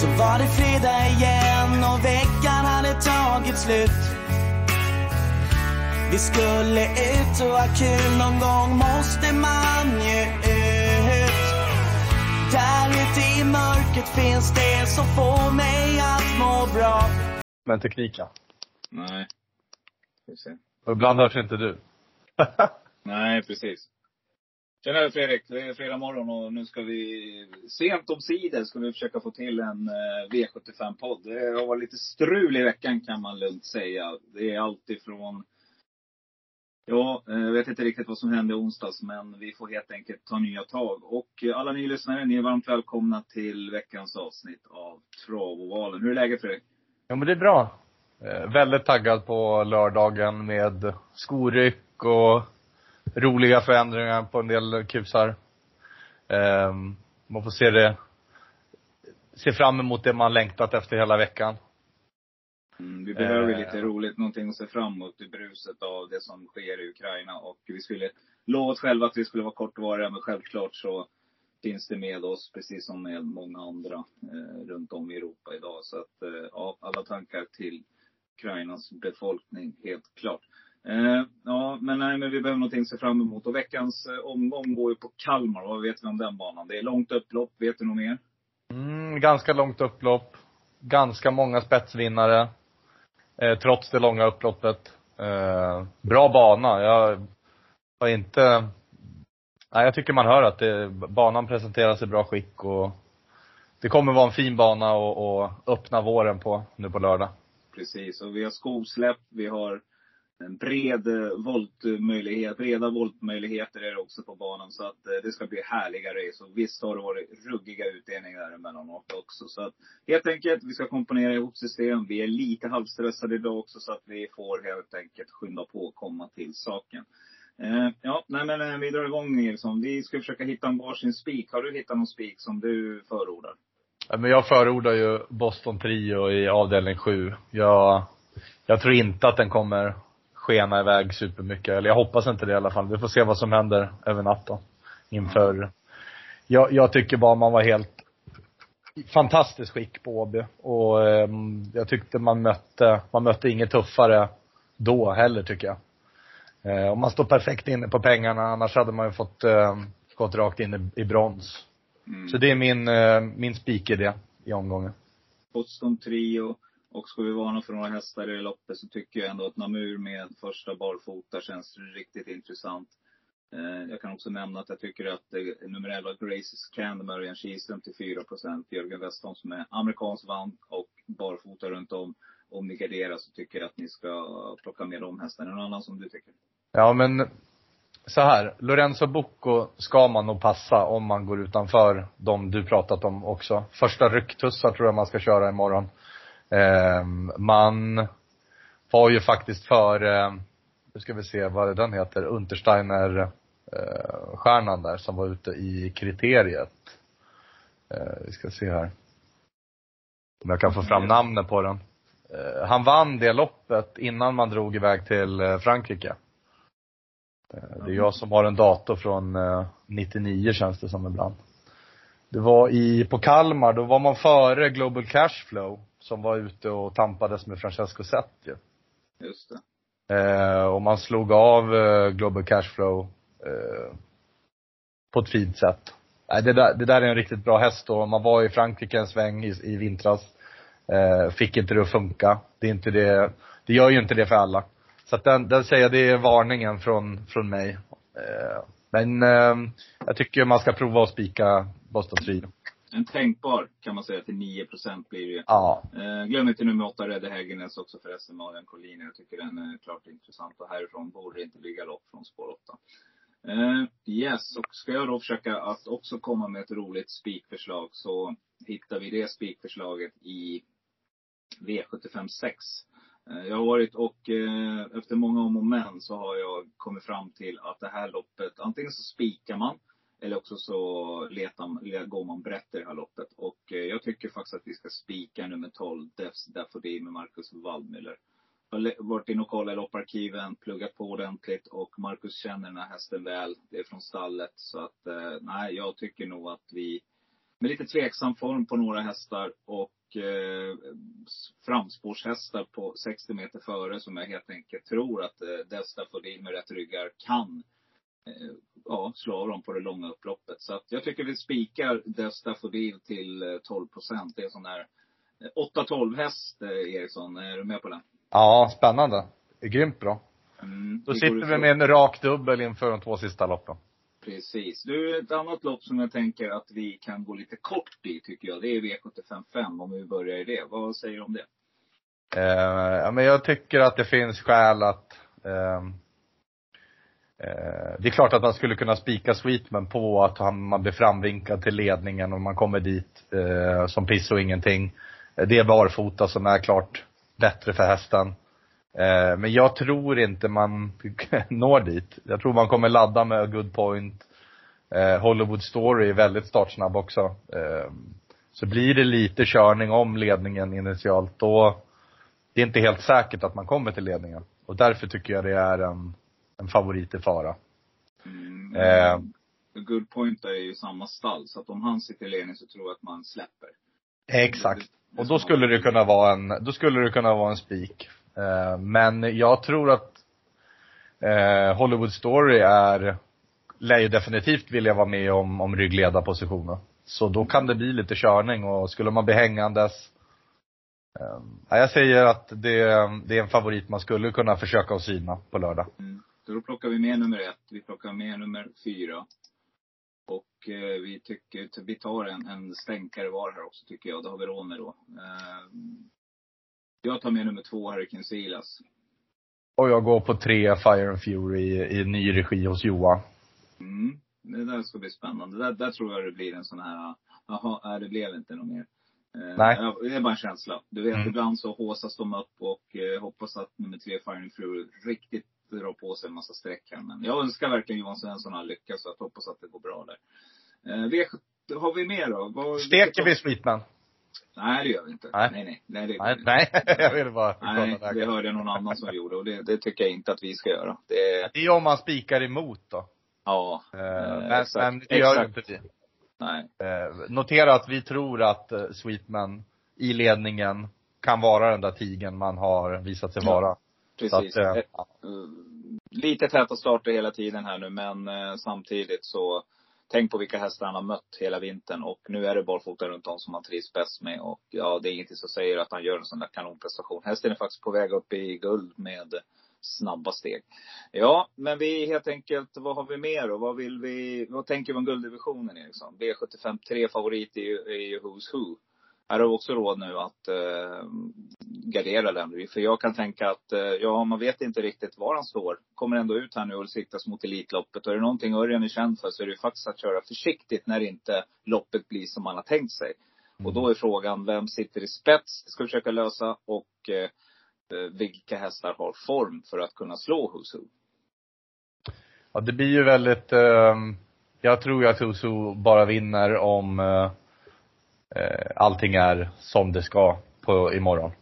Så var det fredag igen och veckan hade tagit slut. Vi skulle ut och ha kul, någon gång måste man ju ut. Där ute i mörkret finns det som får mig att må bra. med tekniken. Nej. Och ibland hörs inte du. Nej, precis. Tjena Fredrik, det är fredag morgon och nu ska vi sent omsider ska vi försöka få till en eh, V75-podd. Det har varit lite strul i veckan kan man lugnt säga. Det är allt ifrån Ja, eh, jag vet inte riktigt vad som hände i onsdags, men vi får helt enkelt ta nya tag. Och eh, alla ni lyssnare, ni är varmt välkomna till veckans avsnitt av Travovalen. Hur är läget Fredrik? Ja men det är bra. Eh, väldigt taggad på lördagen med skoryck och roliga förändringar på en del kusar. Eh, man får se det, se fram emot det man längtat efter hela veckan. Mm, vi behöver Eh. lite roligt, någonting att se fram emot i bruset av det som sker i Ukraina. Och vi skulle lova oss själva att vi skulle vara kortvariga, men självklart så finns det med oss, precis som med många andra eh, runt om i Europa idag. Så att, eh, alla tankar till Ukrainas befolkning, helt klart. Eh, ja, men nej, men vi behöver någonting att se fram emot. Och veckans eh, omgång går ju på Kalmar. Vad vet vi om den banan? Det är långt upplopp. Vet du något mer? Mm, ganska långt upplopp. Ganska många spetsvinnare. Eh, trots det långa upploppet. Eh, bra bana. Jag har inte Nej, jag tycker man hör att det, banan presenteras i bra skick och det kommer vara en fin bana och öppna våren på nu på lördag. Precis, och vi har skosläpp, vi har en bred eh, voltmöjlighet, breda voltmöjligheter är det också på banan. Så att eh, det ska bli härliga race. Och visst har det varit ruggiga utdelningar emellanåt också. Så att helt enkelt, vi ska komponera ihop system. Vi är lite halvstressade idag också så att vi får helt enkelt skynda på och komma till saken. Eh, ja, nej men eh, vi drar igång Nilsson. Vi ska försöka hitta en varsin spik. Har du hittat någon spik som du förordar? Ja, Men jag förordar ju Boston Trio i avdelning 7. Jag, jag tror inte att den kommer skena iväg supermycket. Eller jag hoppas inte det i alla fall. Vi får se vad som händer över natten. Inför. Jag, jag tycker bara man var helt fantastiskt skick på Åby. Och ehm, jag tyckte man mötte, man mötte inget tuffare då heller tycker jag. Eh, och man står perfekt inne på pengarna, annars hade man ju fått eh, gått rakt in i, i brons. Mm. Så det är min, eh, min spikidé i omgången. Boston Trio. Och ska vi varna för några hästar i loppet så tycker jag ändå att Namur med första barfota känns riktigt intressant. Eh, jag kan också nämna att jag tycker att eh, nummer 11 Graces Can, Örjan Kihlström till 4 Jörgen Westholm som är amerikansk vann och barfota runt om. Om ni garderar så tycker jag att ni ska plocka med de hästarna. Någon annan som du tycker? Ja men, så här. Lorenzo Bocco ska man nog passa om man går utanför de du pratat om också. Första rycktussar tror jag man ska köra imorgon. Eh, man var ju faktiskt för, eh, nu ska vi se vad den heter, Untersteiner eh, stjärnan där som var ute i kriteriet. Eh, vi ska se här. Om jag kan få fram namnet på den. Eh, han vann det loppet innan man drog iväg till Frankrike. Det är jag som har en dator från eh, 99 känns det som ibland. Det var i, på Kalmar, då var man före Global Cashflow som var ute och tampades med Francesco ju. Just det. Eh, och man slog av eh, Global Cashflow eh, på ett fint sätt. Nej, det, där, det där är en riktigt bra häst och man var i Frankrike en sväng i, i vintras. Eh, fick inte det att funka. Det är inte det, det gör ju inte det för alla. Så att den, den säger jag, det är varningen från, från mig. Eh, men eh, jag tycker man ska prova att spika Boston Trio. En tänkbar kan man säga till 9% blir det ju. Ja. Eh, glöm inte nummer 8, Redde Hägernes också förresten, Marian Collin. Jag tycker den är klart intressant och härifrån borde det inte bli galopp från spår 8. Eh, yes, och ska jag då försöka att också komma med ett roligt spikförslag så hittar vi det spikförslaget i V75 6. Eh, jag har varit och eh, efter många om och men så har jag kommit fram till att det här loppet, antingen så spikar man eller också så letar, går man brett i det här loppet. Och eh, jag tycker faktiskt att vi ska spika nummer 12, Defs Daffodil med Marcus Waldmüller. Jag har varit inne och kollat i lopparkiven, pluggat på ordentligt och Marcus känner den här hästen väl. Det är från stallet. Så att, eh, nej, jag tycker nog att vi med lite tveksam form på några hästar och eh, framspårshästar på 60 meter före som jag helt enkelt tror att eh, Delsta Fodil med rätt ryggar kan ja, slå av dem på det långa upploppet. Så att jag tycker vi spikar Delsta Fodil till 12 eh, procent. Det är sån där 8-12 häst, eh, Eriksson. Är du med på den? Ja, spännande. Grymt bra. Mm, Då sitter vi med en rak dubbel inför de två sista loppen. Precis. Du, ett annat lopp som jag tänker att vi kan gå lite kort i, tycker jag. Det är V755, om vi börjar i det. Vad säger du om det? Eh, ja, men jag tycker att det finns skäl att eh, Eh, det är klart att man skulle kunna spika Sweetman på att han, man blir framvinkad till ledningen och man kommer dit eh, som piss och ingenting. Eh, det är barfota som är klart bättre för hästen. Eh, men jag tror inte man når dit. Jag tror man kommer ladda med Good Point. Eh, Hollywood Story är väldigt startsnabb också. Eh, så blir det lite körning om ledningen initialt, då det är inte helt säkert att man kommer till ledningen. Och därför tycker jag det är en, en favorit i fara. Mm. Eh. Good Point är ju samma stall, så att om han sitter ledning så tror jag att man släpper. Exakt. Det- det Och då skulle det kunna vara en, då skulle det kunna vara en spik. Eh, men jag tror att eh, Hollywood Story är, lär ju definitivt vilja vara med om, om ryggledarpositionen. Så då kan det bli lite körning och skulle man bli hängandes eh, ja, jag säger att det, det är en favorit man skulle kunna försöka att syna på lördag. Mm. Så då plockar vi med nummer ett, vi plockar med nummer fyra. Och eh, vi tycker, vi tar en, en stänkare var här också tycker jag. Det har vi råd med då. Eh, jag tar med nummer två, Hurricane Silas. Och jag går på tre Fire and Fury i, i ny regi hos Johan. Mm. Det där ska bli spännande. Där, där tror jag det blir en sån här, jaha, det blev inte något mer. Eh, Nej. Det är bara en känsla. Du vet, Mm. ibland så håsas de upp och eh, hoppas att nummer tre, Firing Fury, riktigt drar på sig en massa streck här. Men jag önskar verkligen Johan Svensson all lycka, så jag hoppas att det går bra där. Eh, V7, har vi mer då? Vad, Steker vi Sweetman? Nej, det gör vi inte. Nej. nej. Nej, nej, det, Nej, nej. jag ville bara nej det hörde jag någon annan som gjorde och det, det tycker jag inte att vi ska göra. Det, Det är om man spikar emot då. ja. Eh, eh, men, exakt. men det gör Exakt. inte vi. Nej. Eh, notera att vi tror att eh, Sweetman i ledningen kan vara den där tigen man har visat sig Ja, vara. Precis. Att, eh, Eh, Lite täta starter hela tiden här nu, men eh, samtidigt så Tänk på vilka hästar han har mött hela vintern och nu är det barfota runt om som han trivs bäst med och ja, det är ingenting som säger att han gör en sån där kanonprestation. Hästen är faktiskt på väg upp i guld med snabba steg. Ja, men vi helt enkelt, vad har vi mer och vad vill vi, vad tänker vi om gulddivisionen Eriksson? B75 3 favorit är ju Who's Who. Här har vi också råd nu att eh, gardera den. För jag kan tänka att, eh, ja man vet inte riktigt var han står. Kommer ändå ut här nu och siktas mot Elitloppet. Och är det någonting Örjan är känd för så är det ju faktiskt att köra försiktigt när inte loppet blir som man har tänkt sig. Och då är frågan, vem sitter i spets? Ska vi försöka lösa. Och eh, eh, vilka hästar har form för att kunna slå Who's Who? Ja, det blir ju väldigt, eh, jag tror ju att Husu bara vinner om eh, eh, allting är som det ska på, imorgon.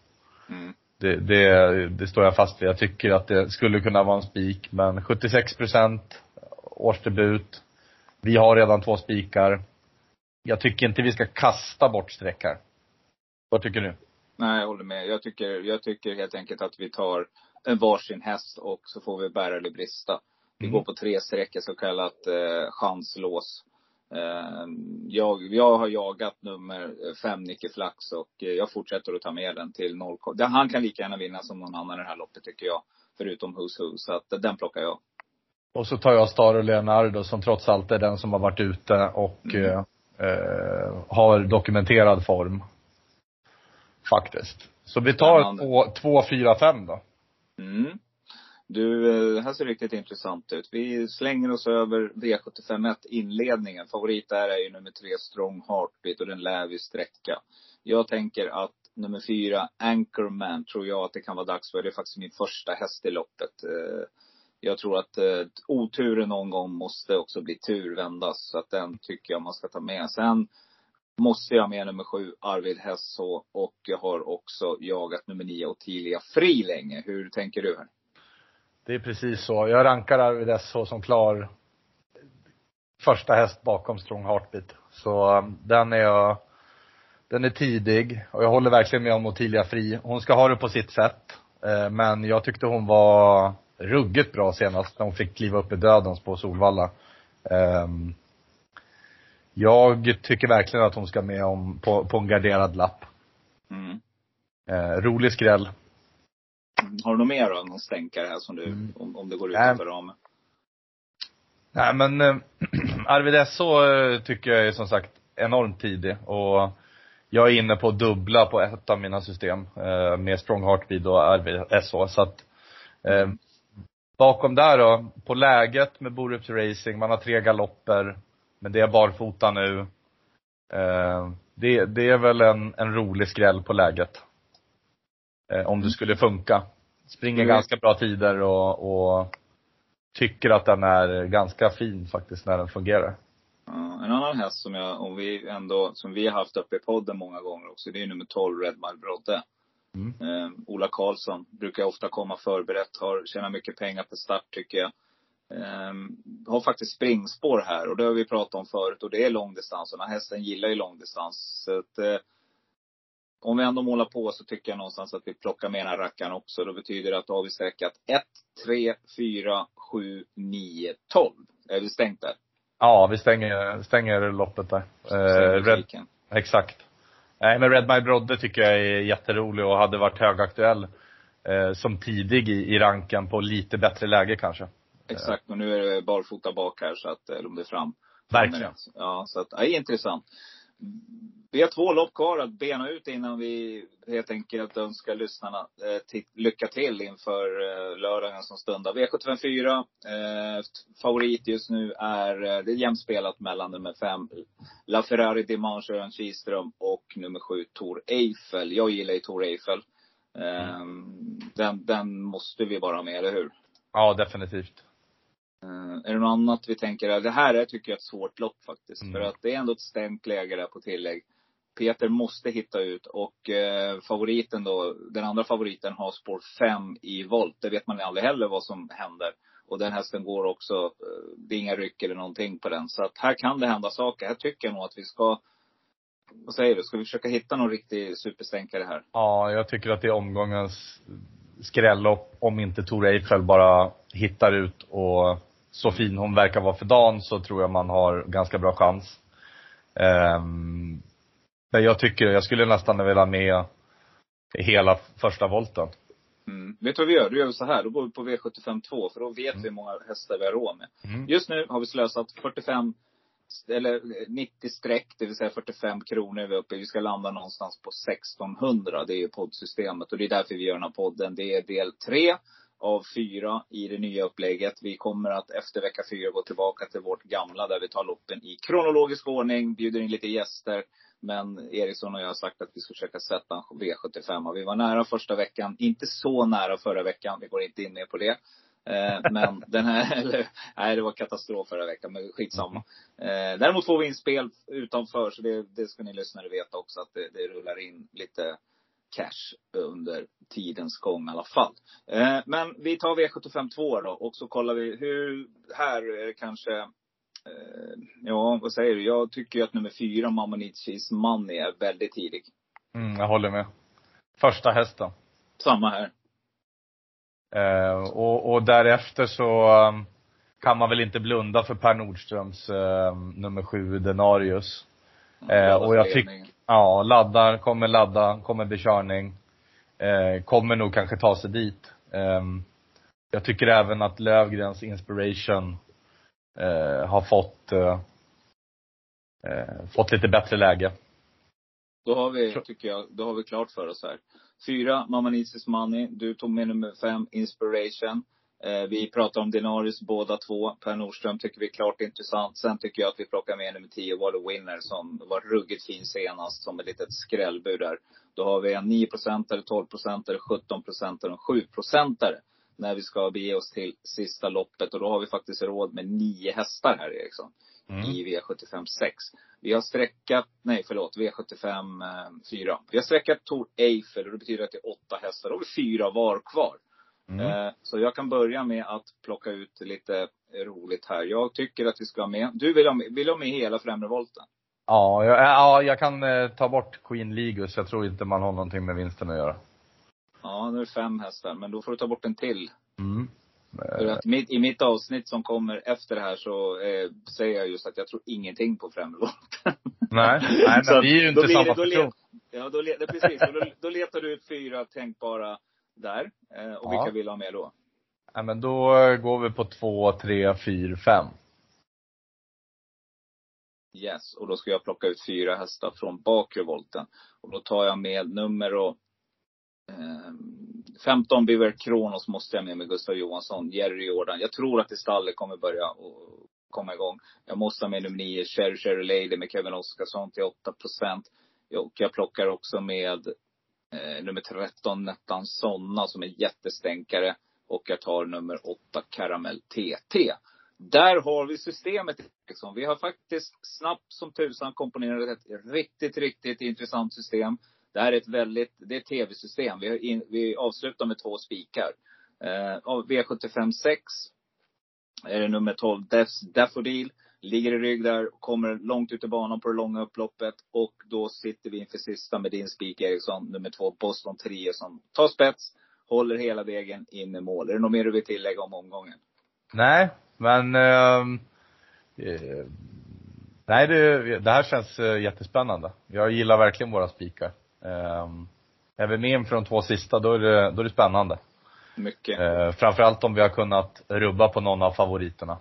Mm. Det, det, det står jag fast vid. Jag tycker att det skulle kunna vara en spik, men 76 procent årsdebut. Vi har redan två spikar. Jag tycker inte vi ska kasta bort streck här. Vad tycker du? Nej, jag håller med. Jag tycker, jag tycker helt enkelt att vi tar en varsin häst och så får vi bära eller brista. Vi Mm. går på tre sträckor, så kallat eh, chanslås. Eh, jag, jag har jagat nummer fem, Nicke Flax, och eh, jag fortsätter att ta med den till 0, det- Han kan lika gärna vinna som någon annan i det här loppet tycker jag. Förutom Who's Who. Så att den plockar jag. Och så tar jag Staro Leonardo som trots allt är den som har varit ute och Mm. eh, har dokumenterad form. Faktiskt. Så vi tar två, två, fyra, fem då. Mm. Du, eh, det här ser riktigt intressant ut. Vi slänger oss över V751 inledningen. Favorit där är ju nummer tre Strong Heartbeat och den lär vi sträcka. Jag tänker att nummer fyra Anchorman tror jag att det kan vara dags för. Det är faktiskt min första häst i loppet. Eh, jag tror att eh, oturen någon gång måste också bli turvändas. Så att den tycker jag man ska ta med. Sen måste jag med nummer sju, Arvid Hesså. Och jag har också jagat nummer nio, Ottilia Fri länge. Hur tänker du här? Det är precis så. Jag rankar Arvid SH som klar första häst bakom Strong Heartbeat. Så um, den är jag, den är tidig och jag håller verkligen med om Ottilia Fri. Hon ska ha det på sitt sätt. Eh, Men jag tyckte hon var ruggigt bra senast när hon fick kliva upp i dödens på Solvalla. Ehm, Jag tycker verkligen att hon ska med om, på, på en garderad lapp. Mm. Eh, rolig skräll. Har du något mer då? Någon stänkare här som du, Mm. om, om det går utanför ramen? Nej men eh, Arvid SO eh, tycker jag är som sagt enormt tidig och jag är inne på att dubbla på ett av mina system eh, med Strong Heartbeat och Arvid SO så att eh, bakom där då, på läget med Borups Racing, man har tre galopper, men det är barfota nu. Eh, det, det är väl en, en rolig skräll på läget. Eh, om det skulle funka. Springer Mm. ganska bra tider och, och tycker att den är ganska fin faktiskt när den fungerar. Ja, en annan häst som jag, om vi ändå, som vi har haft uppe i podden många gånger också, det är nummer 12, Red Mile Brodde. Mm. Eh, Ola Karlsson brukar ofta komma förberett, har, tjänar mycket pengar på start tycker jag. Eh, har faktiskt springspår här och det har vi pratat om förut och det är långdistans den här hästen gillar ju långdistans. Så att, eh, om vi ändå målar på så tycker jag någonstans att vi plockar med den här rackaren också. Då betyder det att då har vi sträckat 1, 3, 4, 7, 9, 12. Är vi stängt där? Ja, vi stänger, stänger loppet där. Eh, Stänger Red, butiken. exakt. Nej men Red My Brodde tycker jag är jätterolig och hade varit högaktuell eh, som tidig i, i ranken på lite bättre läge kanske. Exakt, och nu är det barfota bak här så att, eller om det är fram. Verkligen. Ja, så att, ja, intressant. Vi har två lopp kvar att bena ut innan vi helt enkelt önskar lyssnarna eh, lycka till inför eh, lördagen som stundar. V754, eh, favorit just nu är, eh, det är jämnt spelat mellan nummer fem, La Ferrari Dimanche Örjan Kihlström och nummer sju, Tor Eiffel. Jag gillar ju Tor Eiffel. Eh, den, den måste vi bara ha med, eller hur? Ja, definitivt. Eh, är det något annat vi tänker? Det här är, tycker jag, ett svårt lopp faktiskt. Mm. För att det är ändå ett stängt läge där på tillägg. Peter måste hitta ut och eh, favoriten då, den andra favoriten har spår 5 i volt. Det vet man aldrig heller vad som händer. Och den hästen går också, eh, det är inga ryck eller någonting på den. Så att här kan det hända saker. Här tycker jag nog att vi ska, vad säger du, ska vi försöka hitta någon riktig superstänkare här? Ja, jag tycker att det är omgångens skrällopp om inte Tor Eiffel bara hittar ut och så fin hon verkar vara för dagen så tror jag man har ganska bra chans. Ehm, men jag tycker, jag skulle nästan vilja med hela första volten. Mm. Vet du vad vi gör? Då gör vi så här. Då går vi på V75 2. För då vet vi hur många hästar vi har råd med. Mm. Just nu har vi slösat 45, eller 90 streck, det vill säga 45 kronor är vi uppe. Vi ska landa någonstans på 1600. Det är ju poddsystemet. Och det är därför vi gör den här podden. Det är del 3 av fyra i det nya upplägget. Vi kommer att efter vecka fyra gå tillbaka till vårt gamla där vi tar loppen i kronologisk ordning, bjuder in lite gäster. Men Eriksson och jag har sagt att vi ska försöka sätta en V75. Och vi var nära första veckan, inte så nära förra veckan. Vi går inte in mer på det. Eh, men den här, eller, nej det var katastrof förra veckan, men skitsamma. Eh, däremot får vi in spel utanför, så det, det ska ni lyssnare veta också, att det, det rullar in lite cash under tidens gång i alla fall. Eh, men vi tar V75 2 då och så kollar vi hur, här är det kanske, eh, ja vad säger du? Jag tycker ju att nummer fyra, Mamma Nietzsches Money, är väldigt tidig. Mm, jag håller med. Första hästen. Samma här. Eh, och, och därefter så um, kan man väl inte blunda för Per Nordströms eh, nummer sju, Denarius. Eh, och jag tycker, ja, laddar, kommer ladda, kommer bli körning. Eh, kommer nog kanske ta sig dit. Ehm, jag tycker även att Lövgrens Inspiration eh, har fått, eh, eh, fått lite bättre läge. Då har vi, tycker jag, då har vi klart för oss här. Fyra, His Money. Du tog med nummer fem, Inspiration. Eh, vi pratar om Dinaris båda två. Per Nordström tycker vi är klart intressant. Sen tycker jag att vi plockar med nummer 10, What a Winner, som var ruggigt fin senast, som ett litet skrällbud där. Då har vi en 9 eller 12 eller 17 eller en 7 när vi ska bege oss till sista loppet. Och då har vi faktiskt råd med nio hästar här Eriksson. Mm. I V75 6. Vi har sträckat, nej förlåt, V75 eh, 4. Vi har sträckat Tor Eiffel och det betyder att det är åtta hästar. Då har vi fyra var kvar. Mm. Eh, så jag kan börja med att plocka ut lite roligt här. Jag tycker att vi ska ha med, du vill ha med, vill ha med hela främre volten? Ja, jag, ja, jag kan eh, ta bort Queen Ligus. Jag tror inte man har någonting med vinsten att göra. Ja, nu är det fem hästar, men då får du ta bort en till. Mm. För att mitt, i mitt avsnitt som kommer efter det här så eh, säger jag just att jag tror ingenting på främre volten. Nej, nej men vi är ju inte samma person. Ja, då, det, precis. då, då letar du ut fyra tänkbara där. Eh, och ja. vilka vill du ha med då? Ja, men då går vi på två, tre, fyra, fem. Yes, och då ska jag plocka ut fyra hästar från bakre volten. Och då tar jag med nummer och eh, 15 Biver Kronos måste jag med med Gustav Johansson, Jerry Jordan. Jag tror att det stallet kommer börja och komma igång. Jag måste ha med nummer 9, Cherry Cherry Lady med Kevin Oskarsson till 8 procent. Och jag plockar också med eh, nummer 13, Nettan Sonna, som är jättestänkare. Och jag tar nummer 8, Caramel TT. Där har vi systemet. Liksom. Vi har faktiskt snabbt som tusan komponerat ett riktigt, riktigt intressant system. Det här är ett väldigt, det är ett tv-system. Vi, vi avslutar med två spikar. Eh, V75 6 är det nummer 12, Daffodil. Ligger i rygg där, kommer långt ut i banan på det långa upploppet. Och då sitter vi inför sista med din spik Eriksson, nummer två, Boston Trio som tar spets, håller hela vägen in i mål. Är det något mer du vill tillägga om omgången? Nej, men eh, eh, Nej, det, det här känns eh, jättespännande. Jag gillar verkligen våra spikar. Eh, är vi med inför de två sista, då är det, då är det spännande. Mycket. Eh, framförallt om vi har kunnat rubba på någon av favoriterna.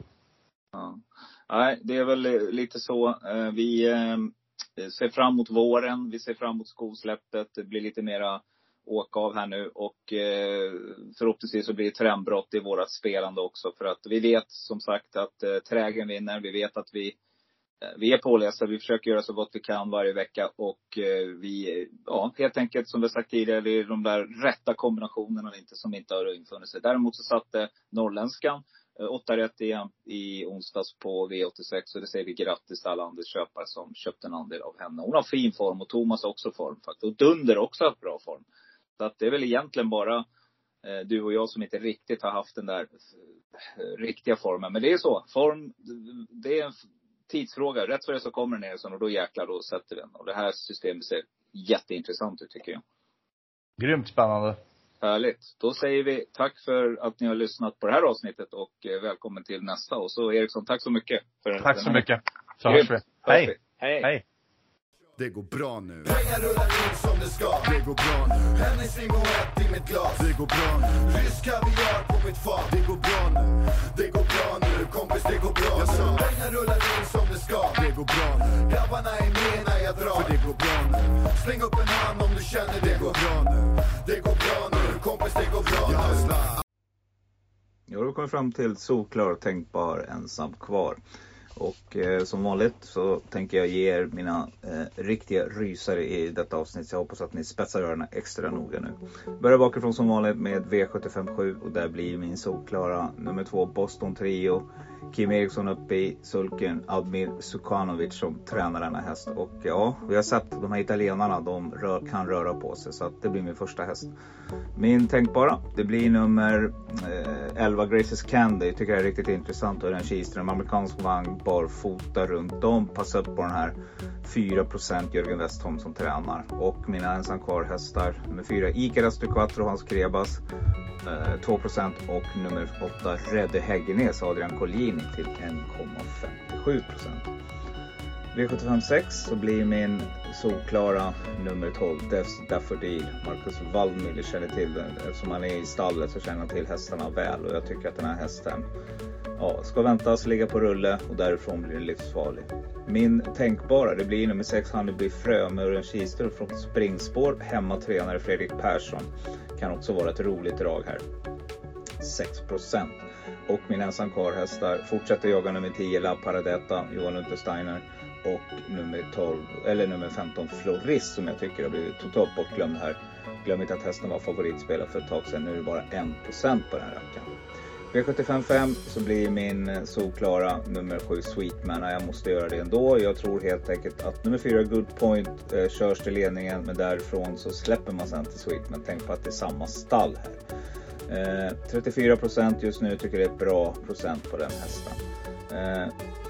Nej, det är väl eh, lite så. Eh, vi eh, ser fram emot våren. Vi ser fram emot skosläppet. Det blir lite mera åka av här nu och förhoppningsvis så blir det trendbrott i vårat spelande också. För att vi vet som sagt att trägen vinner. Vi vet att vi vi är pålästa, vi försöker göra så gott vi kan varje vecka och vi, ja helt enkelt som vi sagt tidigare, det är de där rätta kombinationerna inte, som inte har infunnit sig. Däremot så satte norrländskan Eh, Eh, åtta rätt i, i onsdags på V86. Så det säger vi grattis till alla Anders köpare som köpte en andel av henne. Hon har fin form och Thomas har också form faktiskt. Och Dunder också har bra form. Så att det är väl egentligen bara eh, du och jag som inte riktigt har haft den där eh, riktiga formen. Men det är så. Form, det är en tidsfråga. Rätt för det så kommer den Eriksson och då jäklar, då sätter den. Och det här systemet ser jätteintressant ut tycker jag. Grymt spännande. Härligt. Då säger vi tack för att ni har lyssnat på det här avsnittet och eh, välkommen till nästa. Och så Eriksson, tack så mycket. För tack så mycket. Så hörs vi. Hej. Hej. Hej. Det går bra nu. Pengar rullar in som det ska. Det går bra nu. Hennes limoett i mitt glas. Det går bra nu. Rysk kaviar på mitt fat. Det går bra nu. Det går bra nu. Kompis, det går bra nu. Pengar rullar in som det ska. Det går bra nu. Grabbarna är med när jag drar. För det går bra nu. Släng upp en hand om du känner det går bra nu. Det går bra Ja, då kommer vi fram till solklar tänkbar ensam kvar. Och eh, som vanligt så tänker jag ge er mina eh, riktiga rysare i detta avsnitt. Så jag hoppas att ni spetsar öronen extra noga nu. Börjar bakifrån som vanligt med V757 och där blir min solklara nummer två Boston Trio. Kim Eriksson uppe i sulken, Admir Sukanovic som tränar denna häst. Och ja, vi har sett de här italienarna, de rör, kan röra på sig. Så att det blir min första häst. Min tänkbara, det blir nummer eh, 11 Graces Candy. Tycker jag är riktigt intressant. Och den Kihlström, amerikansk vagn, barfota runt om. Passa upp på den här 4% Jörgen Westholm som tränar. Och mina ensam kvar hästar, nummer 4 Icaras Duquatro, Hans Krebas. Eh, 2% och nummer 8 Redde Häggenäs Adrian Collini till 1,57% V756 så blir min solklara nummer 12 Daffodil. Marcus Waldmüller känner till den. Eftersom han är i stallet så känner han till hästarna väl och jag tycker att den här hästen ja, ska väntas ligga på rulle och därifrån blir det livsfarlig. Min tänkbara, det blir nummer 6 Honeybee Frö med Örjan Kihlström från springspår. Hemmatränare Fredrik Persson. Kan också vara ett roligt drag här. 6 och min ensam hästar fortsätter jaga nummer 10 La Paradetta, Johan Untersteiner och nummer 12, eller nummer 15 Florist som jag tycker har blivit totalt bortglömd här. Glöm inte att hästen var favoritspelare för ett tag sedan. Nu är det bara 1% på den här rackaren. V755 så blir min eh, solklara nummer 7 Sweetman. Jag måste göra det ändå. Jag tror helt enkelt att nummer 4 Good Point eh, körs till ledningen men därifrån så släpper man sen till Sweetman. Tänk på att det är samma stall här. Eh, 34% just nu tycker det är ett bra procent på den hästen. Eh,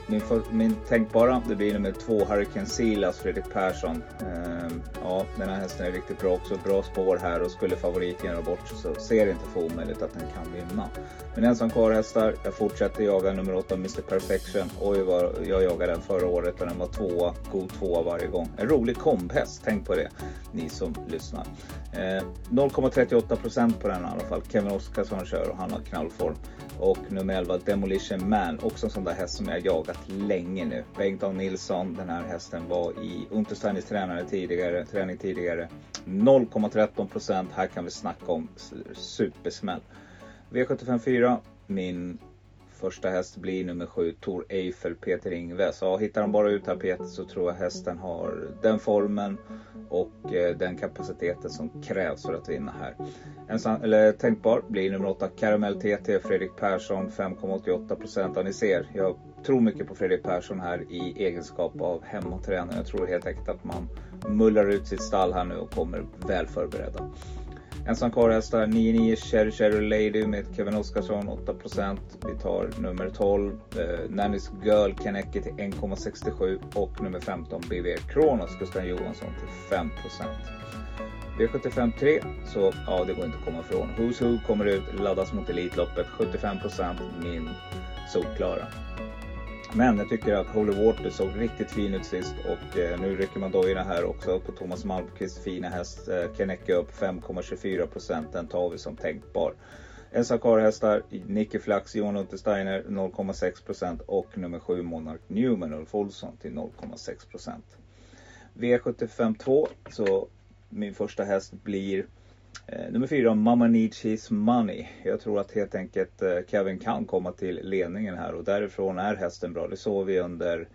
min, för, min tänkbara, det blir nummer två, Hurricane Silas, alltså Fredrik Persson. Ehm, ja, den här hästen är riktigt bra också. Bra spår här och skulle favoriten göra bort så ser det inte för omöjligt att den kan vinna. Men ensam kvar hästar, jag fortsätter jaga nummer åtta, Mr Perfection. Oj vad jag jagade den förra året och den var tvåa, god tvåa varje gång. En rolig komphäst, tänk på det ni som lyssnar. Ehm, 0,38% på den i alla fall. Kevin Oskarsson kör och han har knallform. Och nummer 11 Demolition Man, också en sån där häst som jag jagat länge nu. Bengt Nilsson, den här hästen var i Untersteiners tränare tidigare, träning tidigare. 0,13% här kan vi snacka om supersmäll. V75 4, min Första häst blir nummer sju, Tor Eiffel, Peter Ingves. Ja, hittar han bara ut här Peter så tror jag hästen har den formen och eh, den kapaciteten som krävs för att vinna här. En eller, tänkbar blir nummer åtta, Caramel TT, Fredrik Persson, 5,88 procent. Ja, ni ser, jag tror mycket på Fredrik Persson här i egenskap av hemmatränare. Jag tror helt enkelt att man mullar ut sitt stall här nu och kommer väl förberedda. Ensam kvar-hästar 9-9 Cherry Cherry Lady med Kevin Oskarsson 8%. Vi tar nummer 12 eh, Nannys Girl Kaneki till 1,67 och nummer 15 BV Kronos Gustav Johansson till 5%. V75 3 så ja, det går inte att komma ifrån. Who's Who kommer ut, laddas mot Elitloppet 75% min solklara. Men jag tycker att Holy Water såg riktigt fin ut sist och eh, nu rycker man dojorna här också på Thomas Malmqvists fina häst. Eh, Kenecke upp 5,24% Den tar vi som tänkbar. Ensam hästar Nicky Flax, Johan Untersteiner 0,6% och nummer 7 Monarch Newman Ulf Olsson till 0,6% V75 2 så min första häst blir Eh, nummer fyra, Mama Needs His Money. Jag tror att helt enkelt eh, Kevin kan komma till ledningen här och därifrån är hästen bra. Det såg vi under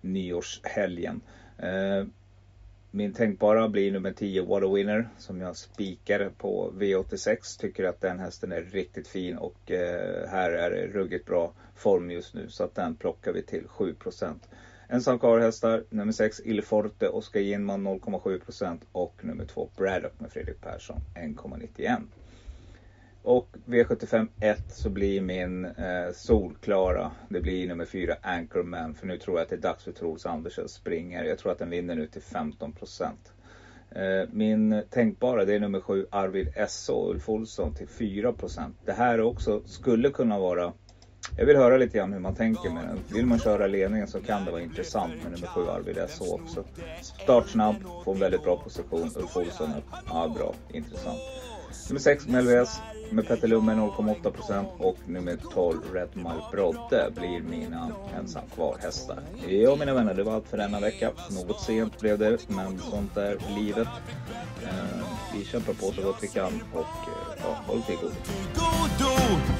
nyårshelgen. Eh, min tänkbara blir nummer 10 What a Winner som jag spikar på V86. Tycker att den hästen är riktigt fin och här är det ruggigt bra form just nu så att den plockar vi till 7 Ensam karlhästar, nummer 6 Il Forte, Oskar Ginman 0,7% och nummer 2 Braddock med Fredrik Persson 1,91. Och V75 1 så blir min eh, solklara, det blir nummer 4 Anchorman. För nu tror jag att det är dags för Troels Andersen springer. Jag tror att den vinner nu till 15%. Eh, min tänkbara det är nummer 7 Arvid S.O. Ulf Olsson till 4%. Det här också skulle kunna vara jag vill höra lite grann hur man tänker med den. Vill man köra ledningen så kan det vara intressant med nummer 7 Arvid SH också. Start snabb, får en väldigt bra position. Ulf Olsson upp. Ja, bra. Intressant. Nummer 6 Melves med Petter Lundberg 0,8% och nummer 12 Red Mile Brodde blir mina ensam kvar hästar. Ja mina vänner, det var allt för denna vecka. Något sent blev det, men sånt är livet. Eh, vi kämpar på så gott vi kan och eh, ja, håll till godo